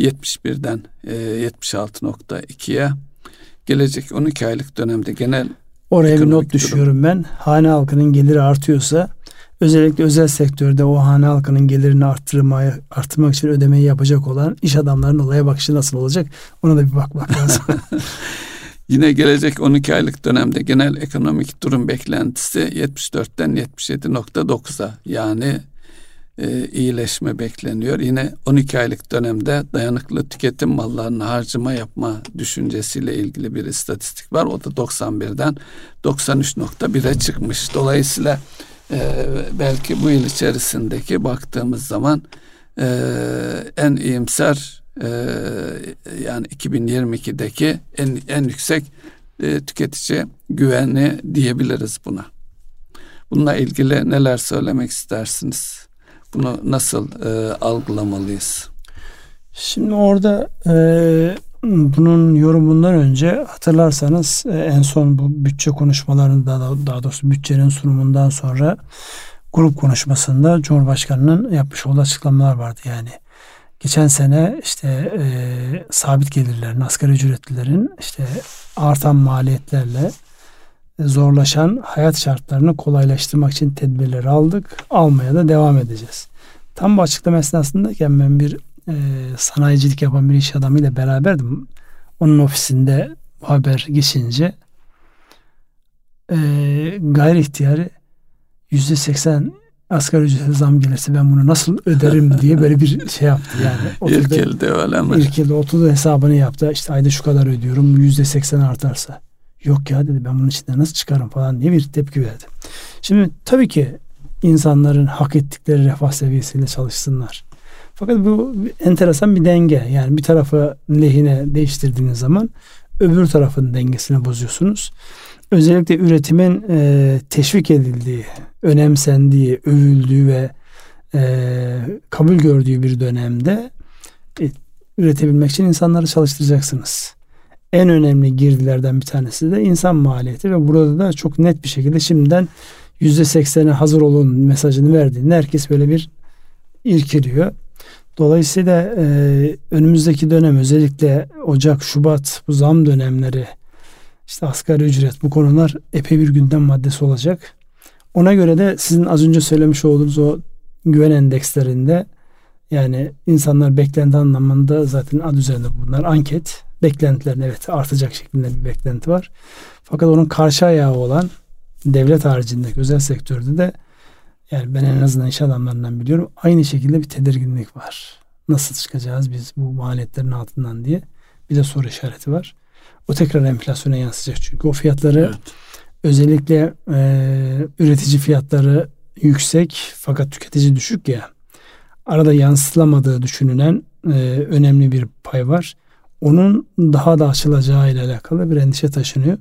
71'den e, 76.2'ye gelecek 12 aylık dönemde genel Oraya bir not durum, düşüyorum ben. Hane halkının geliri artıyorsa özellikle özel sektörde o hane halkının gelirini arttırmaya arttırmak için ödemeyi yapacak olan iş adamlarının olaya bakışı nasıl olacak? Ona da bir bakmak lazım. Yine gelecek 12 aylık dönemde genel ekonomik durum beklentisi 74'ten 77.9'a yani e, iyileşme bekleniyor. Yine 12 aylık dönemde dayanıklı tüketim mallarını harcama yapma düşüncesiyle ilgili bir istatistik var. O da 91'den 93.1'e çıkmış. Dolayısıyla e, belki bu yıl içerisindeki baktığımız zaman e, en iyimser e, yani 2022'deki en, en yüksek tüketici güveni diyebiliriz buna. Bununla ilgili neler söylemek istersiniz? Bunu nasıl e, algılamalıyız? Şimdi orada e, bunun yorumundan önce hatırlarsanız e, en son bu bütçe konuşmalarında daha doğrusu bütçenin sunumundan sonra grup konuşmasında Cumhurbaşkanı'nın yapmış olduğu açıklamalar vardı yani geçen sene işte e, sabit gelirlerin, asgari ücretlilerin işte artan maliyetlerle zorlaşan hayat şartlarını kolaylaştırmak için tedbirleri aldık. Almaya da devam edeceğiz. Tam bu açıklama esnasındayken ben bir e, sanayicilik yapan bir iş adamıyla beraberdim. Onun ofisinde haber geçince e, gayri ihtiyari yüzde seksen asgari ücrete zam gelirse ben bunu nasıl öderim diye böyle bir şey yaptı yani. Oturdu, İrkildi öyle mi? İrkildi oturdu hesabını yaptı. İşte ayda şu kadar ödüyorum yüzde seksen artarsa. Yok ya dedi ben bunun içinden nasıl çıkarım falan diye bir tepki verdi. Şimdi tabii ki insanların hak ettikleri refah seviyesiyle çalışsınlar. Fakat bu enteresan bir denge. Yani bir tarafı lehine değiştirdiğiniz zaman öbür tarafın dengesini bozuyorsunuz özellikle üretimin e, teşvik edildiği, önemsendiği, övüldüğü ve e, kabul gördüğü bir dönemde e, üretebilmek için insanları çalıştıracaksınız. En önemli girdilerden bir tanesi de insan maliyeti ve burada da çok net bir şekilde şimdiden yüzde seksene hazır olun mesajını verdiğinde herkes böyle bir irkiliyor. Dolayısıyla e, önümüzdeki dönem özellikle Ocak, Şubat bu zam dönemleri işte asgari ücret bu konular epey bir gündem maddesi olacak. Ona göre de sizin az önce söylemiş olduğunuz o güven endekslerinde yani insanlar beklenti anlamında zaten ad üzerinde bunlar anket. Beklentilerin evet artacak şeklinde bir beklenti var. Fakat onun karşı ayağı olan devlet haricindeki özel sektörde de yani ben en azından iş adamlarından biliyorum aynı şekilde bir tedirginlik var. Nasıl çıkacağız biz bu maliyetlerin altından diye bir de soru işareti var. O tekrar enflasyona yansıyacak çünkü o fiyatları evet. özellikle e, üretici fiyatları yüksek fakat tüketici düşük ya arada yansıtılamadığı düşünülen e, önemli bir pay var. Onun daha da açılacağı ile alakalı bir endişe taşınıyor.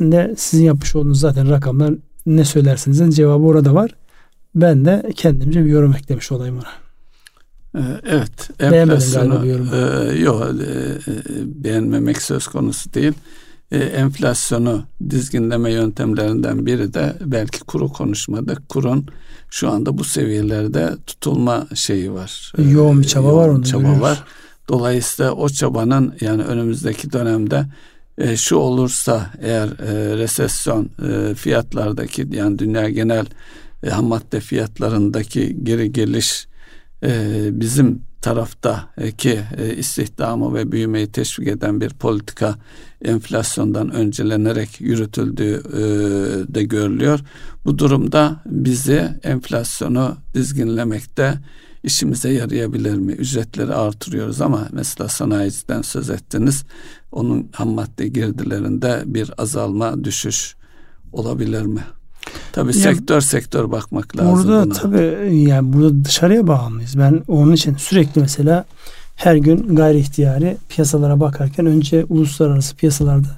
Ben de sizin yapmış olduğunuz zaten rakamlar ne söylersiniz cevabı orada var. Ben de kendimce bir yorum eklemiş olayım ona. Ee, evet. Enflasyonu, e, yok e, beğenmemek söz konusu değil. E, enflasyonu dizginleme yöntemlerinden biri de belki kuru konuşmadık. Kurun şu anda bu seviyelerde tutulma şeyi var. Yoğun bir çaba yoğun var. Onu çaba görüyoruz. var. Dolayısıyla o çabanın yani önümüzdeki dönemde e, şu olursa eğer e, resesyon e, fiyatlardaki yani dünya genel e, ham madde fiyatlarındaki geri geliş e, bizim taraftaki e, istihdamı ve büyümeyi teşvik eden bir politika enflasyondan öncelenerek yürütüldüğü e, de görülüyor. Bu durumda bizi enflasyonu dizginlemekte işimize yarayabilir mi? Ücretleri artırıyoruz ama mesela sanayiciden söz ettiniz. Onun ham madde girdilerinde bir azalma, düşüş olabilir mi? Tabii ya, sektör sektör bakmak lazım. Burada buna. tabii yani burada dışarıya bağımlıyız. Ben onun için sürekli mesela her gün gayri ihtiyari piyasalara bakarken önce uluslararası piyasalarda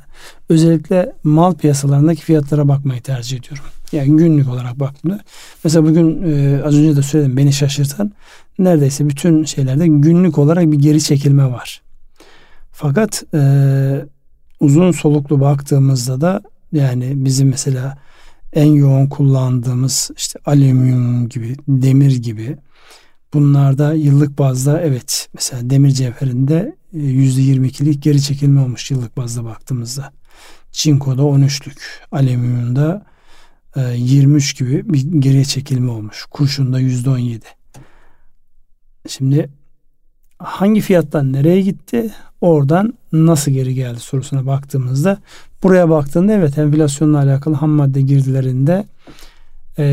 özellikle mal piyasalarındaki fiyatlara bakmayı tercih ediyorum. Yani günlük olarak baktığımda. Mesela bugün e, az önce de söyledim beni şaşırtan neredeyse bütün şeylerde günlük olarak bir geri çekilme var. Fakat e, uzun soluklu baktığımızda da yani bizim mesela en yoğun kullandığımız işte alüminyum gibi, demir gibi bunlarda yıllık bazda evet mesela demir cevherinde %22'lik e, geri çekilme olmuş yıllık bazda baktığımızda. Çinko'da 13'lük, alüminyumda 23 e, gibi bir geriye çekilme olmuş. Kurşunda %17. Şimdi hangi fiyattan nereye gitti? Oradan nasıl geri geldi sorusuna baktığımızda buraya baktığında evet enflasyonla alakalı ham madde girdilerinde e,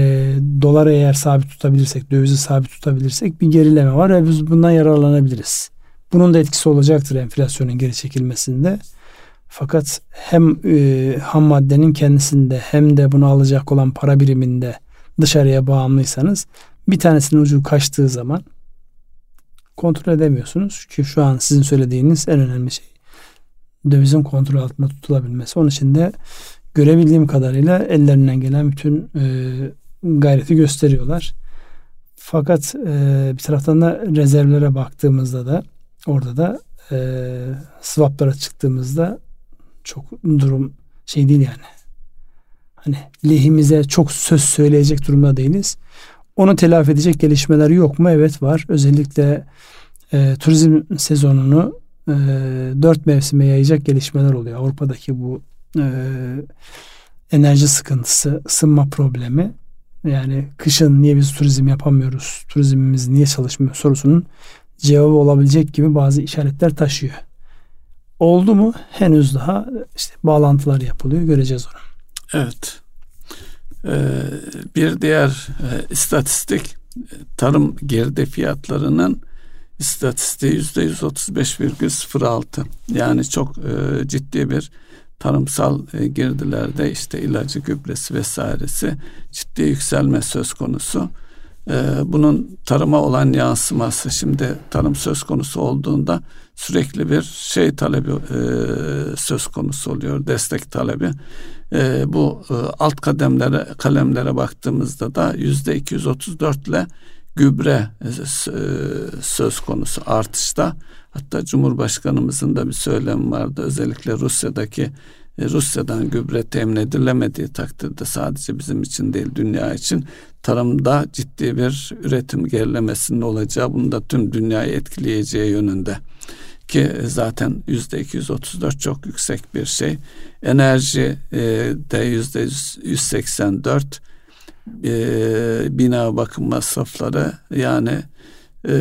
doları eğer sabit tutabilirsek, dövizi sabit tutabilirsek bir gerileme var ve biz bundan yararlanabiliriz. Bunun da etkisi olacaktır enflasyonun geri çekilmesinde. Fakat hem e, ham maddenin kendisinde hem de bunu alacak olan para biriminde dışarıya bağımlıysanız bir tanesinin ucu kaçtığı zaman kontrol edemiyorsunuz. Ki şu an sizin söylediğiniz en önemli şey dövizin kontrol altında tutulabilmesi. Onun için de görebildiğim kadarıyla ellerinden gelen bütün e, gayreti gösteriyorlar. Fakat e, bir taraftan da rezervlere baktığımızda da orada da e, swaplara çıktığımızda çok durum şey değil yani. Hani lehimize çok söz söyleyecek durumda değiliz. Onu telafi edecek gelişmeler yok mu? Evet var. Özellikle e, turizm sezonunu e, dört mevsime yayacak gelişmeler oluyor. Avrupa'daki bu e, enerji sıkıntısı, ısınma problemi yani kışın niye biz turizm yapamıyoruz, turizmimiz niye çalışmıyor sorusunun cevabı olabilecek gibi bazı işaretler taşıyor. Oldu mu? Henüz daha işte bağlantılar yapılıyor. Göreceğiz onu. Evet. Ee, bir diğer e, istatistik tarım geride fiyatlarının istatistiği yüzde yüz otuz beş virgül sıfır altı. Yani çok e, ciddi bir tarımsal e, girdilerde işte ilacı, gübresi vesairesi ciddi yükselme söz konusu. E, bunun tarıma olan yansıması şimdi tarım söz konusu olduğunda sürekli bir şey talebi e, söz konusu oluyor, destek talebi. E, bu e, alt kademlere kalemlere baktığımızda da yüzde 234 ile gübre e, söz konusu artışta. Hatta Cumhurbaşkanımızın da bir söylemi vardı. Özellikle Rusya'daki Rusya'dan gübre temin edilemediği takdirde sadece bizim için değil dünya için tarımda ciddi bir üretim gerilemesinin olacağı bunu da tüm dünyayı etkileyeceği yönünde ki zaten yüzde 234 çok yüksek bir şey. Enerji de yüzde 184 e, bina bakım masrafları yani e,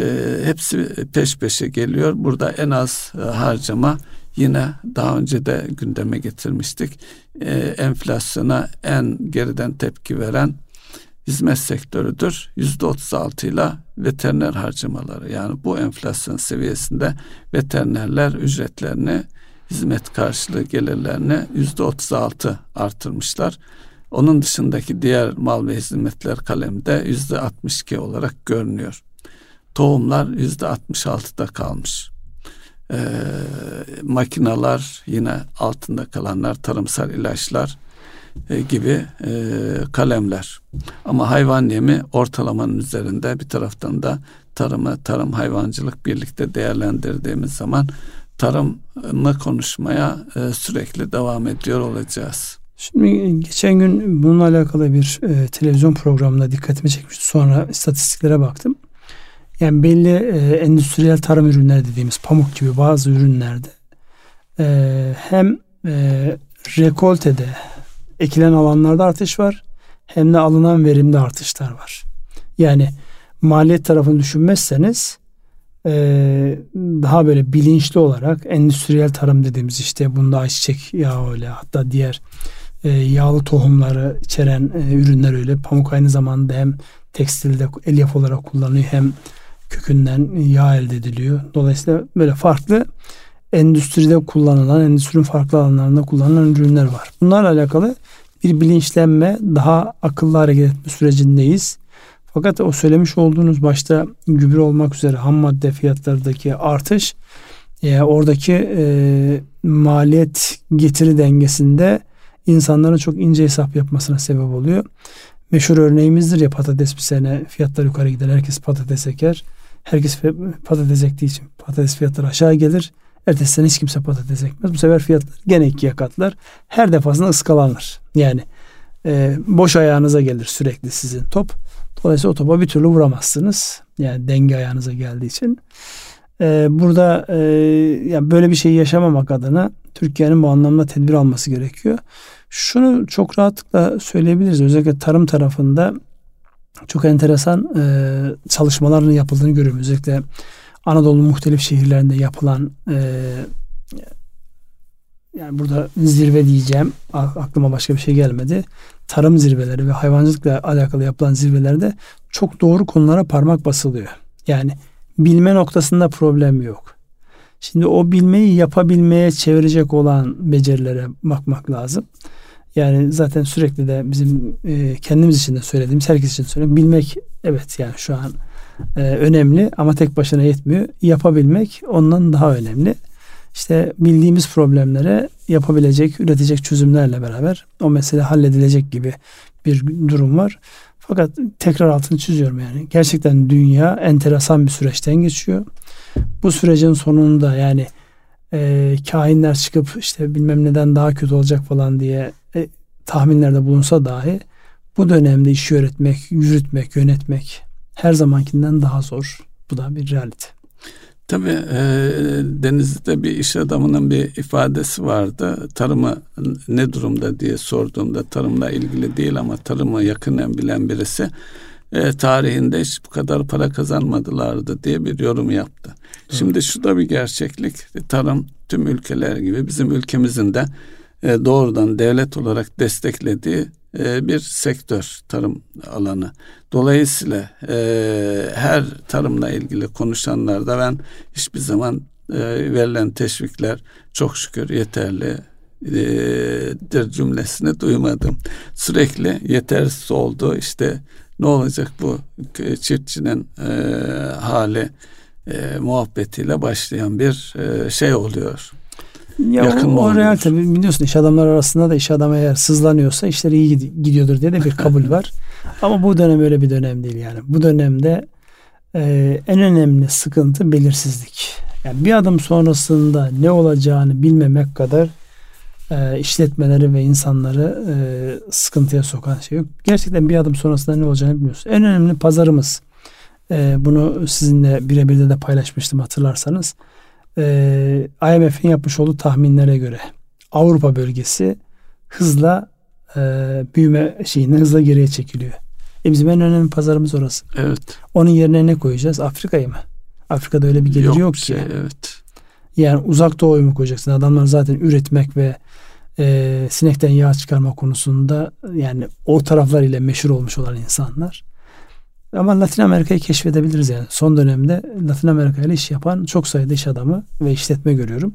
hepsi peş peşe geliyor. Burada en az e, harcama yine daha önce de gündeme getirmiştik. E, enflasyona en geriden tepki veren hizmet sektörüdür. Yüzde otuz ile veteriner harcamaları yani bu enflasyon seviyesinde veterinerler ücretlerini hizmet karşılığı gelirlerini yüzde otuz altı artırmışlar. Onun dışındaki diğer mal ve hizmetler kalemde yüzde altmış iki olarak görünüyor. Tohumlar yüzde altmış altıda kalmış. Ee, makinalar yine altında kalanlar tarımsal ilaçlar e, gibi e, kalemler. Ama hayvan yemi ortalamanın üzerinde bir taraftan da tarımı, tarım hayvancılık birlikte değerlendirdiğimiz zaman tarımla konuşmaya e, sürekli devam ediyor olacağız. Şimdi geçen gün bununla alakalı bir e, televizyon programında dikkatimi çekmişti. Sonra istatistiklere baktım. Yani belli e, endüstriyel tarım ürünleri dediğimiz pamuk gibi bazı ürünlerde e, hem e, rekoltede ekilen alanlarda artış var hem de alınan verimde artışlar var. Yani maliyet tarafını düşünmezseniz e, daha böyle bilinçli olarak endüstriyel tarım dediğimiz işte bunda ayçiçek yağı öyle hatta diğer e, yağlı tohumları içeren e, ürünler öyle. Pamuk aynı zamanda hem tekstilde elyaf olarak kullanılıyor hem kökünden yağ elde ediliyor. Dolayısıyla böyle farklı endüstride kullanılan, endüstrinin farklı alanlarında kullanılan ürünler var. Bunlarla alakalı bir bilinçlenme, daha akıllı hareket etme sürecindeyiz. Fakat o söylemiş olduğunuz başta gübre olmak üzere ham madde fiyatlarındaki artış e, oradaki e, maliyet getiri dengesinde insanların çok ince hesap yapmasına sebep oluyor. Meşhur örneğimizdir ya patates bir sene fiyatlar yukarı gider. Herkes patates eker. Herkes patates ektiği için patates fiyatları aşağı gelir. Ertesi sene hiç kimse patates ekmez. Bu sefer fiyatlar gene ikiye katlar. Her defasında ıskalanır. Yani e, boş ayağınıza gelir sürekli sizin top. Dolayısıyla o topa bir türlü vuramazsınız. Yani denge ayağınıza geldiği için. Ee, burada e, yani böyle bir şeyi yaşamamak adına Türkiye'nin bu anlamda tedbir alması gerekiyor. Şunu çok rahatlıkla söyleyebiliriz. Özellikle tarım tarafında çok enteresan e, çalışmaların yapıldığını görüyorum. Özellikle Anadolu'nun muhtelif şehirlerinde yapılan e, yani burada zirve diyeceğim. Aklıma başka bir şey gelmedi. Tarım zirveleri ve hayvancılıkla alakalı yapılan zirvelerde çok doğru konulara parmak basılıyor. Yani bilme noktasında problem yok. Şimdi o bilmeyi yapabilmeye çevirecek olan becerilere bakmak lazım. Yani zaten sürekli de bizim e, kendimiz için de söylediğimiz herkes için söylüyorum. Bilmek evet yani şu an e, önemli ama tek başına yetmiyor. Yapabilmek ondan daha önemli. İşte bildiğimiz problemlere yapabilecek, üretecek çözümlerle beraber o mesele halledilecek gibi bir durum var. Fakat tekrar altını çiziyorum yani. Gerçekten dünya enteresan bir süreçten geçiyor. Bu sürecin sonunda yani e, kahinler çıkıp işte bilmem neden daha kötü olacak falan diye e, tahminlerde bulunsa dahi bu dönemde işi öğretmek, yürütmek, yönetmek her zamankinden daha zor. Bu da bir realite. Tabii e, Denizli'de bir iş adamının bir ifadesi vardı. Tarımı ne durumda diye sorduğumda tarımla ilgili değil ama tarımı yakından bilen birisi e, tarihinde hiç bu kadar para kazanmadılardı diye bir yorum yaptı. Evet. Şimdi şu da bir gerçeklik. Tarım tüm ülkeler gibi bizim ülkemizin de e, doğrudan devlet olarak desteklediği e, bir sektör tarım alanı. Dolayısıyla e, her tarımla ilgili konuşanlarda ben hiçbir zaman e, verilen teşvikler çok şükür yeterli dir cümlesini duymadım. Sürekli yetersiz oldu. İşte ne olacak bu çiftçinin e, hali e, muhabbetiyle başlayan bir e, şey oluyor. Ya Yakın o, o real tabii biliyorsun iş adamlar arasında da iş adamı eğer sızlanıyorsa işleri iyi gidiyordur diye de bir kabul var. Ama bu dönem öyle bir dönem değil yani. Bu dönemde e, en önemli sıkıntı belirsizlik. Yani bir adım sonrasında ne olacağını bilmemek kadar e, işletmeleri ve insanları e, sıkıntıya sokan şey yok. Gerçekten bir adım sonrasında ne olacağını bilmiyoruz. En önemli pazarımız. E, bunu sizinle birebir de, de paylaşmıştım hatırlarsanız e, IMF'in yapmış olduğu tahminlere göre Avrupa bölgesi hızla e, büyüme şeyinden hızla geriye çekiliyor. E bizim en önemli pazarımız orası. Evet. Onun yerine ne koyacağız? Afrika'yı mı? Afrika'da öyle bir gelir yok, yok ki. Şey, evet. Yani uzak doğuyu mu koyacaksın? Adamlar zaten üretmek ve e, sinekten yağ çıkarma konusunda yani o taraflar ile meşhur olmuş olan insanlar. Ama Latin Amerika'yı keşfedebiliriz yani. Son dönemde Latin Amerika ile iş yapan çok sayıda iş adamı ve işletme görüyorum.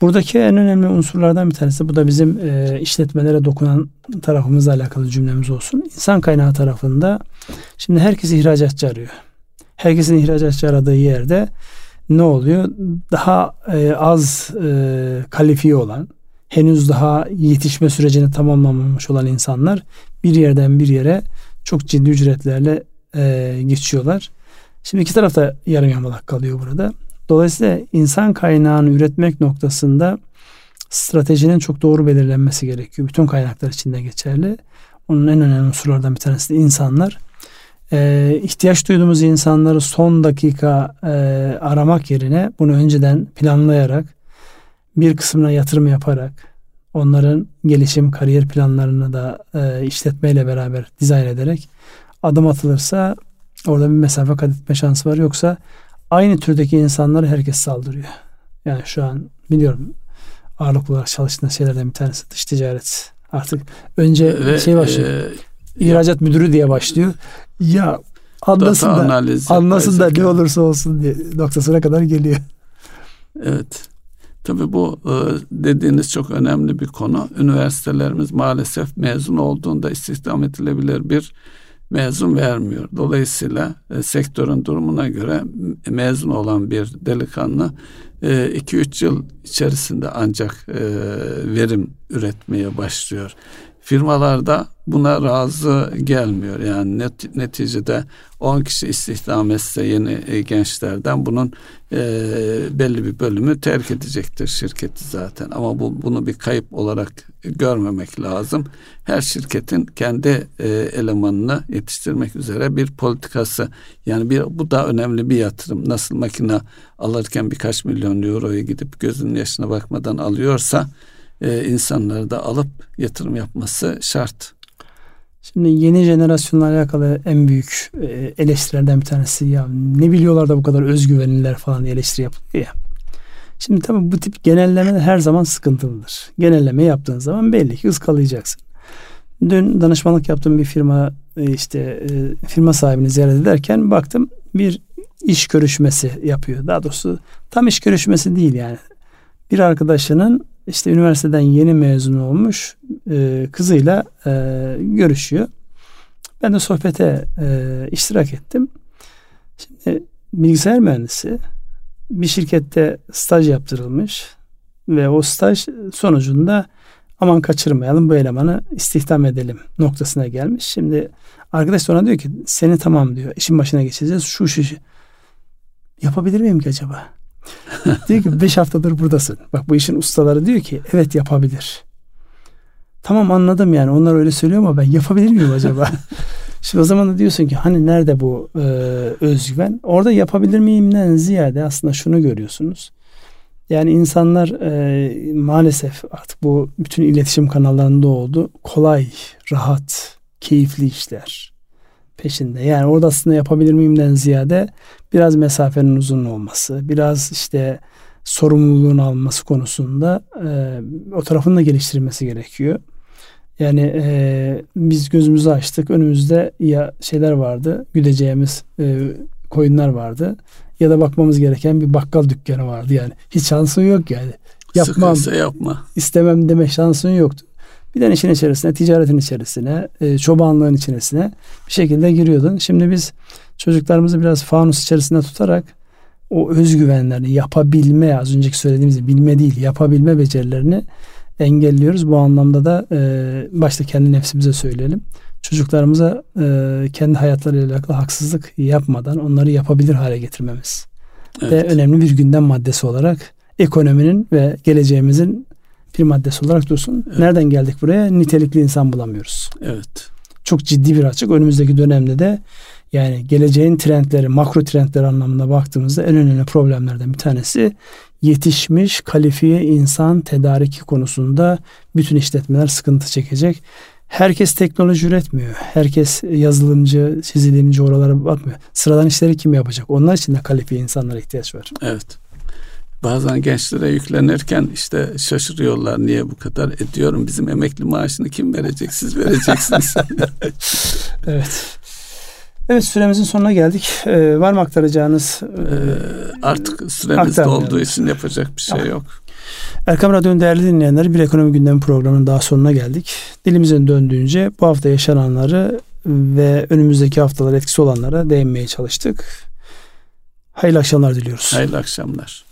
Buradaki en önemli unsurlardan bir tanesi bu da bizim e, işletmelere dokunan tarafımızla alakalı cümlemiz olsun. İnsan kaynağı tarafında şimdi herkes ihracatçı arıyor. Herkesin ihracatçı aradığı yerde ne oluyor? Daha e, az e, kalifiye olan, henüz daha yetişme sürecini tamamlamamış olan insanlar bir yerden bir yere çok ciddi ücretlerle e, geçiyorlar. Şimdi iki tarafta yarım yamalak kalıyor burada. Dolayısıyla insan kaynağını üretmek noktasında stratejinin çok doğru belirlenmesi gerekiyor. Bütün kaynaklar içinde geçerli. Onun en önemli unsurlardan bir tanesi de insanlar. Ee, ihtiyaç duyduğumuz insanları son dakika e, aramak yerine bunu önceden planlayarak bir kısmına yatırım yaparak onların gelişim kariyer planlarını da e, işletmeyle beraber dizayn ederek adım atılırsa orada bir mesafe kat etme şansı var. Yoksa aynı türdeki insanları herkes saldırıyor. Yani şu an biliyorum ağırlıklı olarak çalıştığın şeylerden bir tanesi dış ticaret. Artık önce Ve, şey başlıyor. E, ihracat müdürü diye başlıyor. Ya anlasın da analizi, anlasın da ne olursa olsun diye noktasına kadar geliyor. Evet. Tabii bu e, dediğiniz çok önemli bir konu. Üniversitelerimiz maalesef mezun olduğunda istihdam edilebilir bir mezun vermiyor. Dolayısıyla e, sektörün durumuna göre mezun olan bir delikanlı 2-3 e, yıl içerisinde ancak e, verim üretmeye başlıyor firmalarda buna razı gelmiyor. Yani net, neticede 10 kişi istihdam etse yeni e, gençlerden bunun e, belli bir bölümü terk edecektir şirketi zaten. Ama bu bunu bir kayıp olarak görmemek lazım. Her şirketin kendi e, elemanını yetiştirmek üzere bir politikası. Yani bir bu da önemli bir yatırım. Nasıl makine alırken birkaç milyon euroyu gidip gözünün yaşına bakmadan alıyorsa e, insanları da alıp yatırım yapması şart. Şimdi yeni jenerasyonla alakalı en büyük e, eleştirilerden bir tanesi ya ne biliyorlar da bu kadar özgüvenliler falan eleştiri yapılıyor ya. Şimdi tabii bu tip genelleme her zaman sıkıntılıdır. Genelleme yaptığın zaman belli ki ıskalayacaksın. Dün danışmanlık yaptığım bir firma e, işte e, firma sahibini ziyaret ederken baktım bir iş görüşmesi yapıyor. Daha doğrusu tam iş görüşmesi değil yani. Bir arkadaşının işte üniversiteden yeni mezun olmuş e, kızıyla e, görüşüyor. Ben de sohbete e, iştirak ettim. Şimdi bilgisayar mühendisi bir şirkette staj yaptırılmış ve o staj sonucunda aman kaçırmayalım bu elemanı istihdam edelim noktasına gelmiş. Şimdi arkadaş ona diyor ki seni tamam diyor işin başına geçeceğiz şu şu, yapabilir miyim ki acaba? diyor ki beş haftadır buradasın. Bak bu işin ustaları diyor ki evet yapabilir. Tamam anladım yani onlar öyle söylüyor ama ben yapabilir miyim acaba? Şimdi o zaman da diyorsun ki hani nerede bu e, özgüven? Orada yapabilir miyimden ziyade aslında şunu görüyorsunuz. Yani insanlar e, maalesef artık bu bütün iletişim kanallarında oldu. Kolay, rahat, keyifli işler peşinde. Yani orada aslında yapabilir miyimden ziyade biraz mesafenin uzun olması, biraz işte sorumluluğun alması konusunda e, o tarafını da geliştirilmesi gerekiyor. Yani e, biz gözümüzü açtık. Önümüzde ya şeyler vardı. Güdeceğimiz e, koyunlar vardı. Ya da bakmamız gereken bir bakkal dükkanı vardı. Yani hiç şansın yok yani. Yapmam, Sıkıysa yapma. istemem deme şansın yoktu. Bir de işin içerisine, ticaretin içerisine, e, çobanlığın içerisine bir şekilde giriyordun. Şimdi biz çocuklarımızı biraz fanus içerisinde tutarak o özgüvenlerini yapabilme, az önceki söylediğimiz bilme değil, yapabilme becerilerini engelliyoruz. Bu anlamda da e, başta kendi nefsimize söyleyelim. Çocuklarımıza e, kendi hayatlarıyla alakalı haksızlık yapmadan onları yapabilir hale getirmemiz. Evet. Ve önemli bir gündem maddesi olarak ekonominin ve geleceğimizin bir maddesi olarak dursun. Evet. Nereden geldik buraya? Nitelikli insan bulamıyoruz. Evet. Çok ciddi bir açık. Önümüzdeki dönemde de yani geleceğin trendleri, makro trendler anlamında baktığımızda en önemli problemlerden bir tanesi yetişmiş kalifiye insan tedariki konusunda bütün işletmeler sıkıntı çekecek. Herkes teknoloji üretmiyor. Herkes yazılımcı, çizilimci oralara bakmıyor. Sıradan işleri kim yapacak? Onlar için de kalifiye insanlara ihtiyaç var. Evet. Bazen gençlere yüklenirken işte şaşırıyorlar niye bu kadar ediyorum bizim emekli maaşını kim verecek siz vereceksiniz. evet. Evet süremizin sonuna geldik. Ee, var mı aktaracağınız? Ee, artık süremiz olduğu için yapacak bir şey tamam. yok. Erkam Radyo'nun değerli dinleyenleri bir ekonomi gündemi programının daha sonuna geldik. Dilimizin döndüğünce bu hafta yaşananları ve önümüzdeki haftalar etkisi olanlara değinmeye çalıştık. Hayırlı akşamlar diliyoruz. Hayırlı akşamlar.